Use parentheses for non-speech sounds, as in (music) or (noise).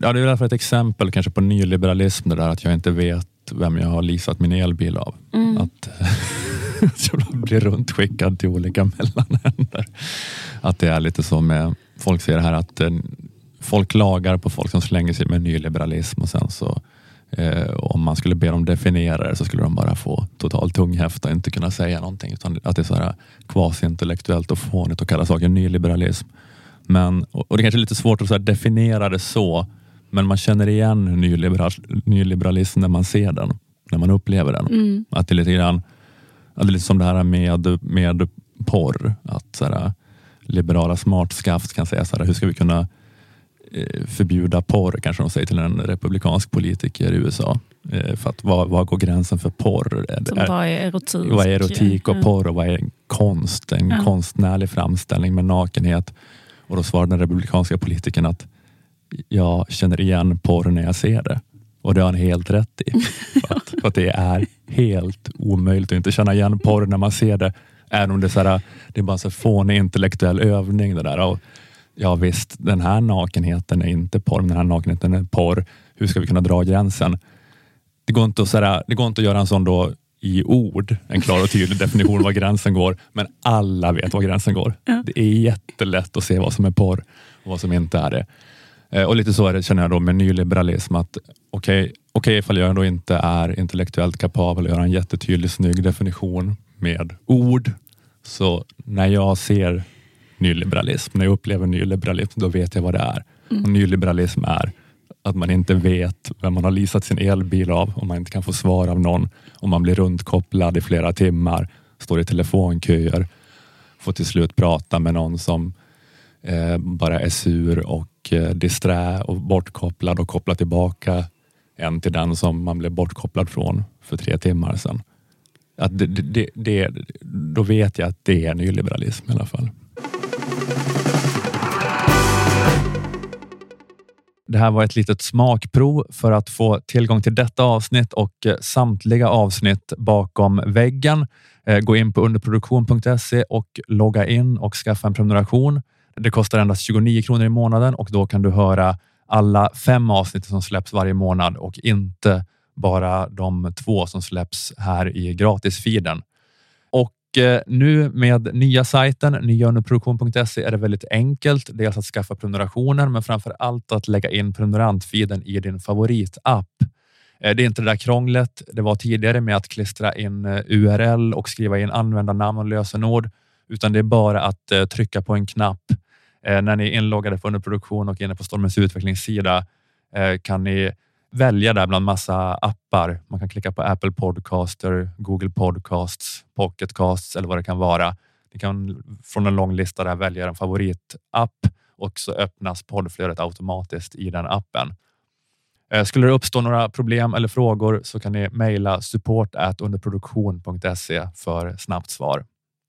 Ja, det är därför ett exempel kanske på nyliberalism, det där att jag inte vet vem jag har leasat min elbil av. Mm. Att (laughs) jag blir runtskickad till olika (laughs) mellanhänder. Att det är lite så med, folk säger här att eh, folk klagar på folk som slänger sig med nyliberalism och sen så eh, om man skulle be dem definiera det så skulle de bara få total tunghäfta och inte kunna säga någonting. Utan att det är så här kvasi-intellektuellt och fånigt att kalla saker nyliberalism. Men, och och det är kanske är lite svårt att definiera det så, men man känner igen nyliberal, nyliberalism när man ser den, när man upplever den. Mm. Att det är lite grann, att det är lite som det här med, med porr. Att så här, liberala smartskaft kan säga så här, hur ska vi kunna eh, förbjuda porr, kanske de säger till en republikansk politiker i USA. Eh, För att vad, vad går gränsen för porr? Det- Som är- vad är erotik? vad är erotik och porr och vad är konst? En Ja. konstnärlig framställning med nakenhet. Och då svarar den republikanska politikern att jag känner igen porr när jag ser det. Och det har han helt rätt i. För att, för att det är helt omöjligt att inte känna igen porr när man ser det. Även om det är, så här, det är bara så fånig intellektuell övning. Det där. Och ja visst, den här nakenheten är inte porr, men den här nakenheten är porr. Hur ska vi kunna dra gränsen? Det går inte att, så här, det går inte att göra en sån då i ord, en klar och tydlig definition var gränsen går, men alla vet var gränsen går. Ja. Det är jättelätt att se vad som är porr och vad som inte är det. Eh, Och lite så är det, känner jag då med nyliberalism att okej, okej ifall jag då inte är intellektuellt kapabel att göra en jättetydlig snygg definition med ord, så när jag ser nyliberalism, när jag upplever nyliberalism, då vet jag vad det är. Och nyliberalism är att man inte vet vem man har leasat sin elbil av, om man inte kan få svar av någon, om man blir runtkopplad i flera timmar, står i telefonköer, får till slut prata med någon som eh, bara är sur och eh, disträ och bortkopplad och koppla tillbaka en till den som man blev bortkopplad från för tre timmar sedan. Att det, det, det, det, då vet jag att det är nyliberalism i alla fall. Det här var ett litet smakprov för att få tillgång till detta avsnitt och eh, samtliga avsnitt bakom väggen. Eh, gå in på underproduktion.se och logga in och skaffa en prenumeration. Det kostar endast 29 kronor i månaden och då kan du höra alla fem avsnitt som släpps varje månad och inte bara de två som släpps här i gratisfiden. Och eh, nu med nya sajten nyaunderproduktion.se är det väldigt enkelt. Dels att skaffa prenumerationen, men framför allt att lägga in prenumerantfiden i din favoritapp. Eh, det är inte det där krånglet det var tidigare med att klistra in eh, URL och skriva in användarnamn och lösenord, utan det är bara att trycka på en knapp. Eh, När ni är inloggade på underproduktion och inne på Stormens utvecklingssida eh, kan ni välja där bland massa appar. Man kan klicka på Apple Podcaster, Google Podcasts, pocketcasts eller vad det kan vara. Ni kan från en lång lista där välja en favoritapp och så öppnas poddflödet automatiskt i den appen. Eh, skulle det uppstå några problem eller frågor så kan ni mejla support underproduktion.se för snabbt svar.